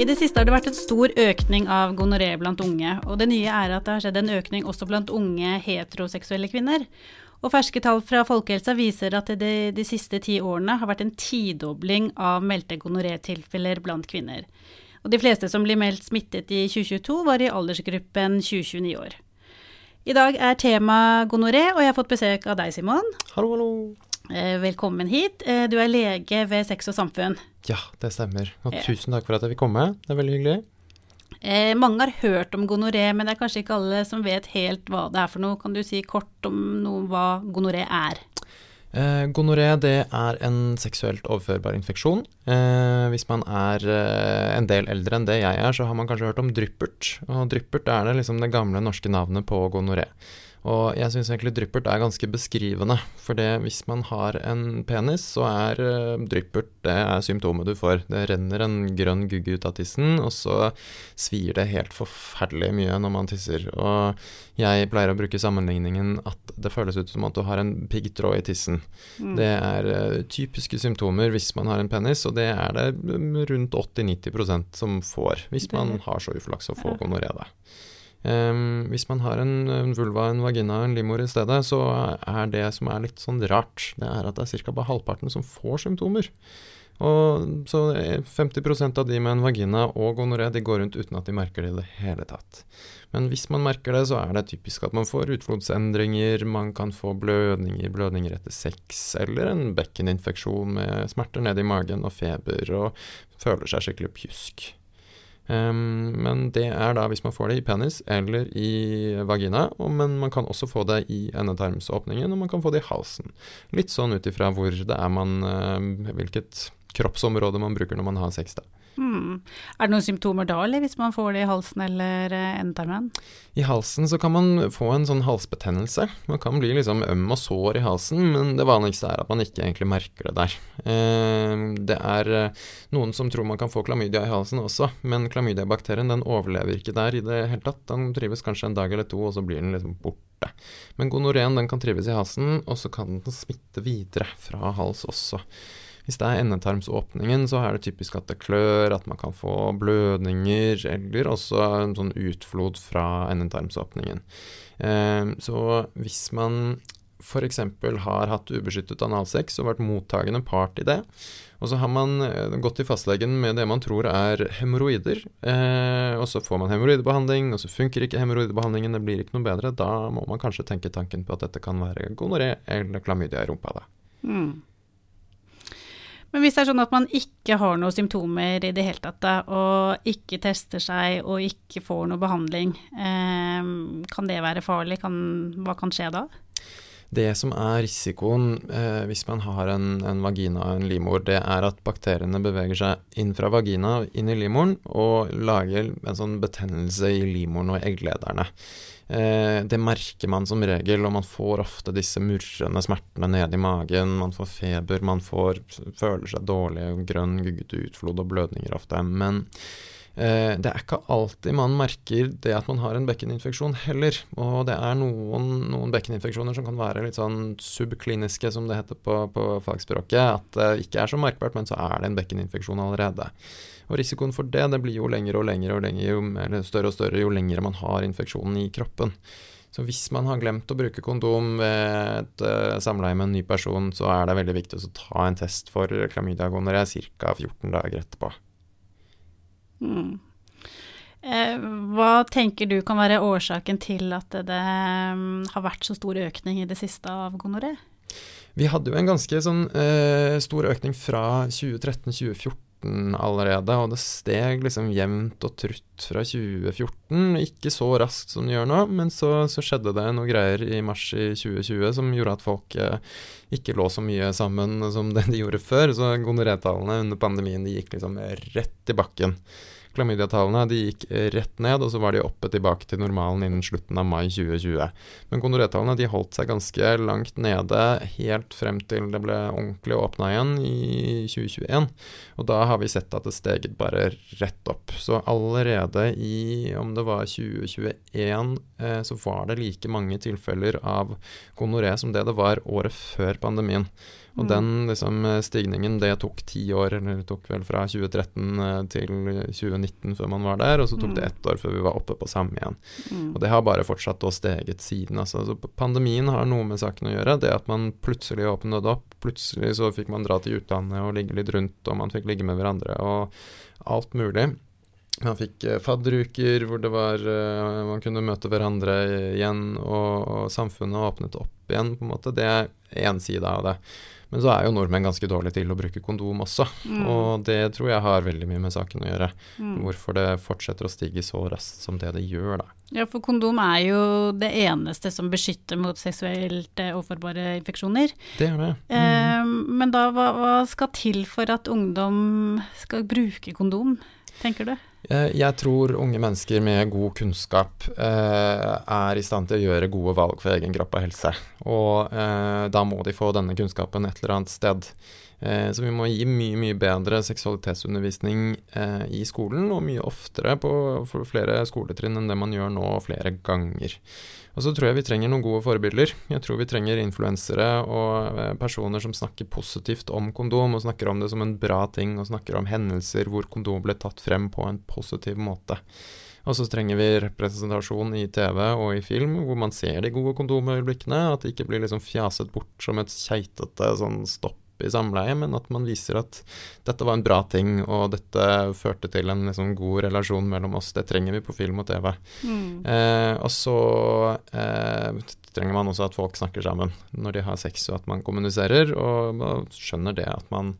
I det siste har det vært en stor økning av gonoré blant unge, og det nye er at det har skjedd en økning også blant unge heteroseksuelle kvinner. Og ferske tall fra Folkehelsa viser at det de, siste ti årene har vært en tidobling av meldte gonorétilfeller blant kvinner. Og de fleste som blir meldt smittet i 2022, var i aldersgruppen 20-29 år. I dag er tema gonoré, og jeg har fått besøk av deg, Simon. Hallo, hallo. Eh, velkommen hit. Eh, du er lege ved Sex og Samfunn. Ja, det stemmer. Og tusen takk for at jeg fikk komme. Det er veldig hyggelig. Eh, mange har hørt om gonoré, men det er kanskje ikke alle som vet helt hva det er for noe. Kan du si kort om noe, hva gonoré er? Gonoré det er en seksuelt overførbar infeksjon. Eh, hvis man er eh, en del eldre enn det jeg er, så har man kanskje hørt om dryppert. Og dryppert er det liksom det gamle norske navnet på gonoré. Og jeg syns egentlig dryppert er ganske beskrivende. For det, hvis man har en penis, så er uh, dryppert det er symptomet du får. Det renner en grønn gugge ut av tissen, og så svir det helt forferdelig mye når man tisser. Og jeg pleier å bruke sammenligningen at det føles ut som at du har en piggtråd i tissen. Mm. Det er uh, typiske symptomer hvis man har en penis, og det er det rundt 80-90% som får, hvis man har så uflaks å få gonoré. Um, hvis man har en, en, vulva, en vagina en livmor i stedet, så er det som er litt sånn rart, det er at det er ca. bare halvparten som får symptomer. Og så 50% av de med en vagina og gonoré de går rundt uten at de merker det i det hele tatt. Men hvis man merker det, så er det typisk at man får utflodsendringer, man kan få blødninger, blødninger etter sex, eller en bekkeninfeksjon med smerter ned i magen og feber og føler seg skikkelig pjusk. Um, men det er da hvis man får det i penis eller i vagina, og, men man kan også få det i endetarmsåpningen, og man kan få det i halsen. Litt sånn ut ifra hvor det er man uh, Hvilket kroppsområde man bruker når man har sex, da. Mm. Er det noen symptomer da, eller hvis man får det i halsen eller eh, endetarmen? I halsen så kan man få en sånn halsbetennelse. Man kan bli liksom øm og sår i halsen, men det vanligste er at man ikke egentlig merker det der. Eh, det er eh, noen som tror man kan få klamydia i halsen også, men klamydiabakterien den overlever ikke der i det hele tatt. Den trives kanskje en dag eller to, og så blir den liksom borte. Men gonorén den kan trives i halsen, og så kan den smitte videre fra hals også. Hvis det er endetarmsåpningen, så er det typisk at det klør, at man kan få blødninger, eller også en sånn utflod fra endetarmsåpningen. Eh, så hvis man f.eks. har hatt ubeskyttet analsex og vært mottagende part i det, og så har man eh, gått til fastlegen med det man tror er hemoroider, eh, og så får man hemoroidebehandling, og så funker ikke hemoroidebehandlingen, det blir ikke noe bedre, da må man kanskje tenke tanken på at dette kan være gonoré eller klamydia i rumpa. da. Mm. Men hvis det er sånn at man ikke har noen symptomer i det hele tatt, og ikke tester seg og ikke får noe behandling, eh, kan det være farlig? Kan, hva kan skje da? Det som er risikoen eh, hvis man har en, en, vagina og en livmor, det er at bakteriene beveger seg inn fra vagina inn i livmoren og lager en sånn betennelse i livmoren og egglederne. Eh, det merker man som regel, og man får ofte disse murrende smertene nede i magen. Man får feber, man får, føler seg dårlig, grønn, guggete utflod og blødninger ofte. Men det er ikke alltid man merker det at man har en bekkeninfeksjon heller. Og det er noen, noen bekkeninfeksjoner som kan være litt sånn subkliniske, som det heter på, på fagspråket. At det ikke er så merkbart, men så er det en bekkeninfeksjon allerede. Og risikoen for det, det blir jo lengre og lengre og lengre, jo, eller større og større jo lengre man har infeksjonen i kroppen. Så hvis man har glemt å bruke kondom ved et uh, samleie med en ny person, så er det veldig viktig å ta en test for klamydia gonoré ca. 14 dager etterpå. Mm. Eh, hva tenker du kan være årsaken til at det, um, har vært så stor økning i det siste av gonoré? Vi hadde jo en ganske sånn eh, stor økning fra 2013-2014 allerede, og det steg liksom jevnt og trutt fra 2014. Ikke så raskt som det gjør nå, men så, så skjedde det noe greier i mars i 2020 som gjorde at folk eh, ikke lå så mye sammen som det de gjorde før. Så gonorétallene under pandemien de gikk liksom rett i bakken. Klamydia-tallene de gikk rett ned, og så var de oppe tilbake til normalen innen slutten av mai 2020. Men gonorétallene de holdt seg ganske langt nede helt frem til det ble ordentlig åpna igjen i 2021. Og da har vi sett at det steget bare rett opp. Så allerede i, om det var 2021, eh, så var det like mange tilfeller av gonoré som det det var året før pandemien. Og den liksom, stigningen, det tok ti år, eller det tok vel fra 2013 eh, til 2019 2019 før man var der, og så tok det Mm. ett år før vi var oppe på samme igjen. Mm. Og det har bare fortsatt å steget siden. Altså. Så pandemien har noe med saken å gjøre. Det at man plutselig åpnet opp. Plutselig så fikk man dra til utlandet og ligge litt rundt, og man fikk ligge med hverandre og alt mulig. Man fikk eh, fadderuker hvor det var eh, man kunne møte hverandre igjen, og, og samfunnet åpnet opp igjen, på en måte. Det er én side av det. Men så er jo nordmenn ganske dårlige til å bruke kondom også, Mm. og det tror jeg har veldig mye med saken å gjøre. Mm. Hvorfor det fortsetter å stige så raskt som det det gjør, da. Ja, for kondom er jo det eneste som beskytter mot seksuelt overførbare overforbare infeksjoner. Det er det. Eh, men da, hva, hva skal til for at ungdom skal bruke kondom, tenker du? Eh, Jeg tror unge mennesker med god kunnskap eh, er i stand til å gjøre gode valg for egen kropp og helse. Og eh, da må de få denne kunnskapen et eller annet sted. Eh, så vi må gi mye, mye bedre seksualitetsundervisning eh, i skolen, og mye oftere på flere skoletrinn enn det man gjør nå, flere ganger. Og så tror jeg vi trenger noen gode forbilder. Jeg tror vi trenger influensere og eh, personer som snakker positivt om kondom, og snakker om det som en bra ting, og snakker om hendelser hvor kondom ble tatt frem på en positiv måte. Og så trenger vi representasjon i TV og i film, hvor man ser de gode kondomøyeblikkene. At det ikke blir liksom fjaset bort som et keitete sånn stopp i samleie, men at man viser at dette var en bra ting, og dette førte til en liksom god relasjon mellom oss. Det trenger vi på film og TV. Mm. Eh, og så eh, trenger man også at folk snakker sammen når de har sex, og at man kommuniserer, og, og skjønner det at man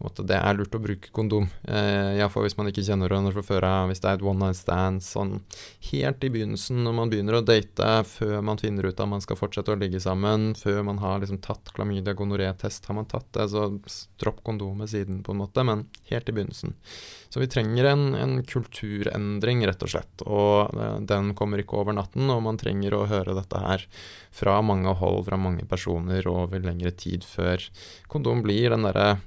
det er lurt å bruke kondom. Eh, Iallfall hvis man ikke kjenner hverandre fra før av, hvis det er et one night stand sånn helt i begynnelsen, når man begynner å date, før man finner ut at man skal fortsette å ligge sammen, før man har liksom tatt klamydia gonoré-test, har man tatt det, så dropp kondomet siden, på en måte, men helt i begynnelsen. Så vi trenger en, en kulturendring, rett og slett. Og eh, den kommer ikke over natten, og man trenger å høre dette her fra mange hold, fra mange personer over lengre tid før kondom blir den derre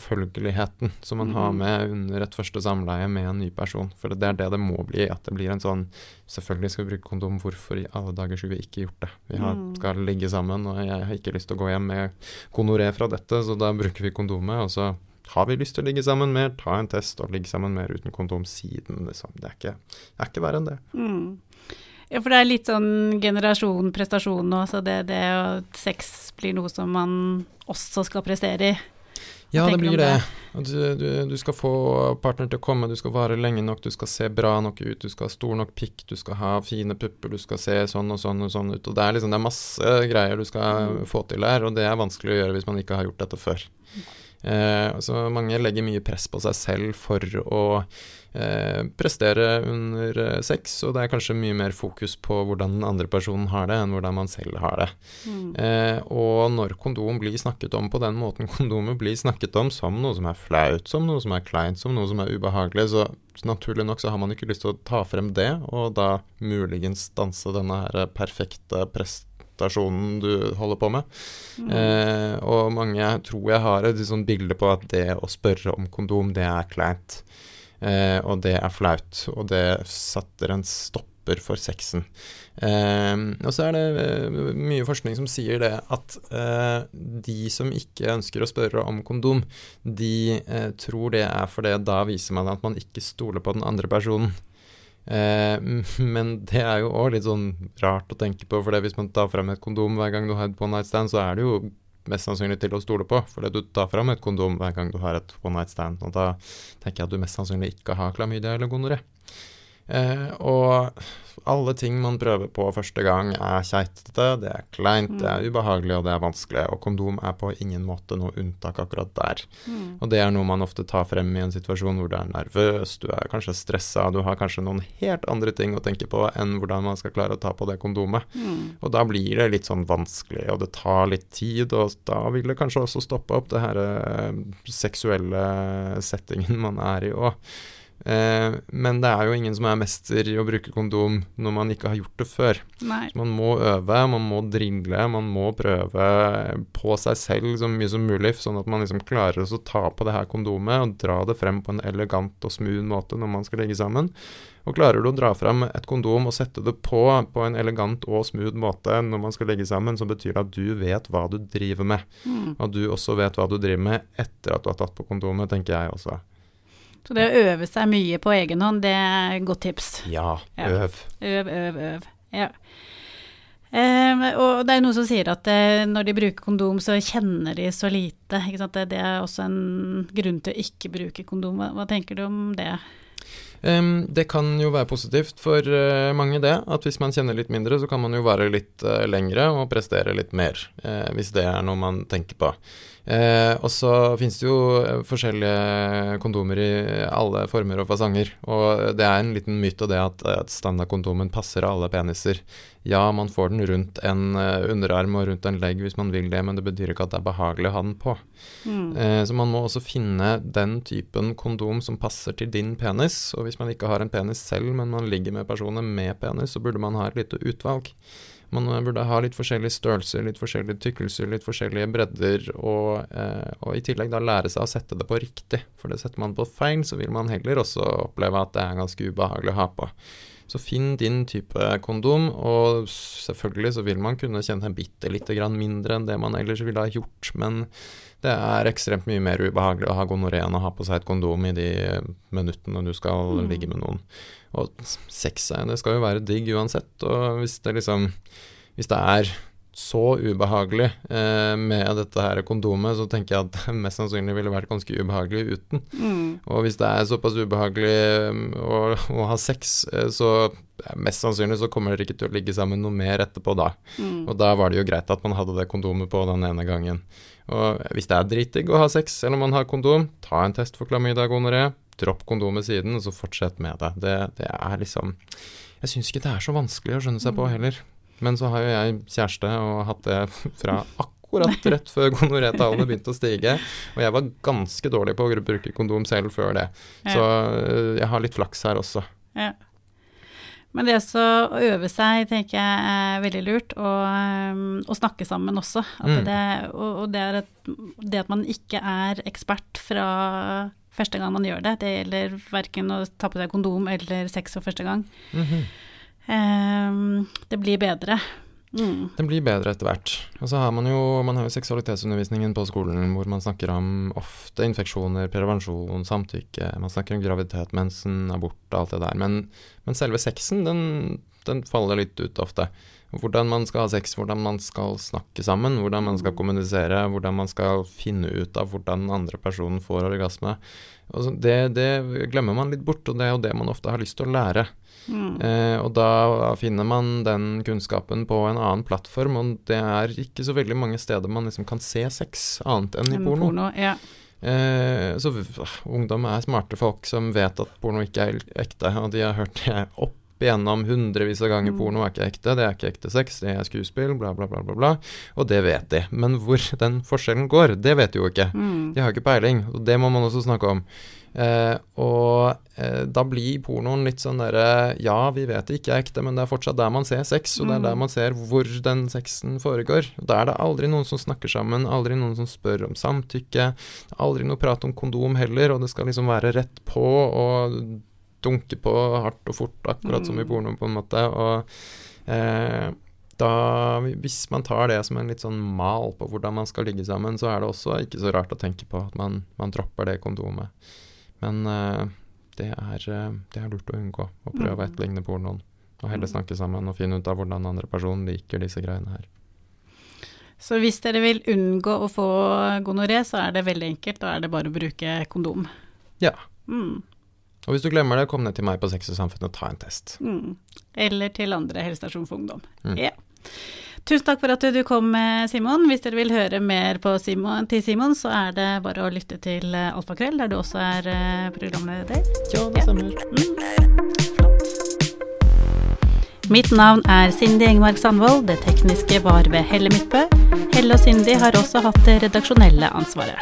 selvfølgeligheten som man har Mhm. med under et første samleie med en ny person. For det er det det må bli, at det blir en sånn Selvfølgelig skal vi bruke kondom, hvorfor i alle dager skulle vi ikke gjort det? Vi har, Mm. skal ligge sammen, og jeg har ikke lyst til å gå hjem med gonoré fra dette, så da bruker vi kondomet, og så har vi lyst til å ligge sammen mer, ta en test og ligge sammen mer uten kondom siden, liksom. Det er ikke, det er ikke verre enn det. Mm. Ja, for det er litt sånn generasjon, prestasjon nå, så det, det sex blir noe som man også skal prestere i. Ja, det blir det. Du, du, du skal få partner til å komme, du skal vare lenge nok, du skal se bra nok ut, du skal ha stor nok pikk, du skal ha fine pupper, du skal se sånn og sånn og sånn ut. Og det er liksom det er masse greier du skal Mm. få til her, og det er vanskelig å gjøre hvis man ikke har gjort dette før. Eh, så mange legger mye press på seg selv for å eh, prestere under eh, sex, og det er kanskje mye mer fokus på hvordan den andre personen har det, enn hvordan man selv har det. Mm. Eh, og når kondom blir snakket om på den måten kondomet blir snakket om, som noe som er flaut, som noe som er kleint, som noe som er ubehagelig, så naturlig nok så har man ikke lyst til å ta frem det, og da muligens stanse denne her perfekte prestasjonen du holder på med. Mm. Eh, og mange tror jeg har et sånt bilde på at det å spørre om kondom, det er kleint. Eh, og det er flaut, og det setter en stopper for sexen. Eh, og så er det eh, mye forskning som sier det at eh, de som ikke ønsker å spørre om kondom, de eh, tror det er fordi da viser man at man ikke stoler på den andre personen. Eh, men det er jo òg litt sånn rart å tenke på, for hvis man tar frem et kondom hver gang du har et one night stand, så er det jo mest sannsynlig til å stole på, fordi du tar fram et kondom hver gang du har et one night stand. Og da tenker jeg at du mest sannsynlig ikke har klamydia eller gonoré. Eh, og alle ting man prøver på første gang er keitete, det er kleint, det er ubehagelig og det er vanskelig. Og kondom er på ingen måte noe unntak akkurat der. Mm. Og det er noe man ofte tar frem i en situasjon hvor du er nervøs, du er kanskje stressa, du har kanskje noen helt andre ting å tenke på enn hvordan man skal klare å ta på det kondomet. Mm. Og da blir det litt sånn vanskelig, og det tar litt tid, og da vil det kanskje også stoppe opp det her eh, seksuelle settingen man er i òg. Eh, men det er jo ingen som er mester i å bruke kondom når man ikke har gjort det før. Nei. Så man må øve, man må drille, man må prøve på seg selv så mye som mulig, sånn at man liksom klarer å ta på det her kondomet og dra det frem på en elegant og smooth måte når man skal legge sammen. Og klarer du å dra frem et kondom og sette det på på en elegant og smooth måte når man skal legge sammen, så betyr det at du vet hva du driver med. Mm. Og du også vet hva du driver med etter at du har tatt på kondomet, tenker jeg også. Så det å øve seg mye på egen hånd, det er et godt tips. Ja, Ja. øv. Øv, øv, øv. Ja. Eh, og det er noen som sier at eh, når de bruker kondom, så kjenner de så lite. Det, det er også en grunn til å ikke bruke kondom. Hva, hva tenker du om det? Um, det kan jo være positivt for uh, mange, det. At hvis man kjenner litt mindre, så kan man jo være litt uh, lengre og prestere litt mer. Uh, hvis det er noe man tenker på. Eh, og så finnes det jo eh, forskjellige kondomer i alle former og fasonger. Og det er en liten myte det at, at standardkondomen passer alle peniser. Ja, man får den rundt en eh, underarm og rundt en legg hvis man vil det, men det betyr ikke at det er behagelig å ha den på. Mm. Eh, Så man må også finne den typen kondom som passer til din penis. Og hvis man ikke har en penis selv, men man ligger med personer med penis, så burde man ha et lite utvalg. Man burde ha litt forskjellige størrelser, litt forskjellige tykkelser, litt forskjellige bredder, og, eh, og i tillegg da lære seg å sette det på riktig. For det setter man på feil, så vil man heller også oppleve at det er ganske ubehagelig å ha på. Så finn din type kondom, og selvfølgelig så vil man kunne kjenne bitte lite grann mindre enn det man ellers ville ha gjort, men det er ekstremt mye mer ubehagelig å ha gonoré enn å ha på seg et kondom i de minuttene du skal Mm. ligge med noen. Og sex det skal jo være digg uansett, og hvis det liksom Hvis det er så ubehagelig eh, med dette her kondomet, så tenker jeg at det mest sannsynlig ville vært ganske ubehagelig uten. Mm. Og hvis det er såpass ubehagelig um, å, å ha sex, eh, så eh, mest sannsynlig så kommer dere ikke til å ligge sammen noe mer etterpå da. Mm. Og da var det jo greit at man hadde det kondomet på den ene gangen. Og hvis det er dritdigg å ha sex om man har kondom, ta en test for klamydia gonoré, dropp kondomet siden, og så fortsett med det. Det, det er liksom Jeg syns ikke det er så vanskelig å skjønne seg på heller. Men så har jo jeg kjæreste og hatt det fra akkurat rett før gonorétallene begynte å stige. Og jeg var ganske dårlig på å bruke kondom selv før det. Så øh, jeg har litt flaks her også. Ja. Men det så å øve seg tenker jeg er veldig lurt, og, og snakke sammen også. At Mm. det, og, og det, et, det at man ikke er ekspert fra første gang man gjør det. Det gjelder verken å ta på seg kondom eller sex for første gang. Mhm. Um, det blir bedre. Mm. Den blir bedre etter hvert. Og så har man jo, man har jo seksualitetsundervisningen på skolen hvor man snakker om ofte infeksjoner, prevensjon, samtykke, man snakker om graviditet, mensen, abort og alt det der. Men, men selve sexen, den, den faller litt ut ofte. Hvordan man skal ha sex, hvordan man skal snakke sammen, hvordan man skal kommunisere, hvordan man skal finne ut av hvordan den andre personen får orgasme. Så det, det glemmer man litt bort, og det er jo det man ofte har lyst til å lære. Mm. Eh, og da finner man den kunnskapen på en annen plattform, og det er ikke så veldig mange steder man liksom kan se sex annet enn i En porno. ja. Eh, så uh, ungdom er smarte folk som vet at porno ikke er ekte, og de har hørt det opp igjennom hundrevis av ganger Mm. porno er ikke ekte, det er ikke ekte sex, det er skuespill, bla, bla, bla, bla, bla. Og det vet de. Men hvor den forskjellen går, det vet de jo ikke. Mm. De har ikke peiling, og det må man også snakke om. Eh, og eh, da blir pornoen litt sånn derre Ja, vi vet det ikke er ekte, men det er fortsatt der man ser sex, og det er der Mm. man ser hvor den sexen foregår. Da er det aldri noen som snakker sammen, aldri noen som spør om samtykke. Aldri noe prat om kondom heller, og det skal liksom være rett på og dunke på hardt og fort, akkurat som i Mm. porno, på en måte. Og eh, da, hvis man tar det som en litt sånn mal på hvordan man skal ligge sammen, så er det også ikke så rart å tenke på at man, man dropper det kondomet. Men eh, det, er, eh, det er lurt å unngå å prøve å Mm. etterligne pornoen. Og heller Mm. snakke sammen og finne ut av hvordan andre personer liker disse greiene her. Så hvis dere vil unngå å få gonoré, så er det veldig enkelt. Da er det bare å bruke kondom. Ja. Mm. Og hvis du glemmer det, kom ned til meg på Sex og Samfunn og ta en test. Mm. Eller til andre helsestasjon for ungdom. Mm. Ja. Tusen takk for at du kom, eh, Simon. Hvis dere vil høre mer på Simon, til Simon, så er det bare å lytte til eh, Alfakveld, der du også er eh, programleder. Ja, det Ja. stemmer. Mm. Mitt navn er Cindy Engmark Sandvold. Det tekniske var ved Helle Midtbø. Helle og Cindy har også hatt det redaksjonelle ansvaret.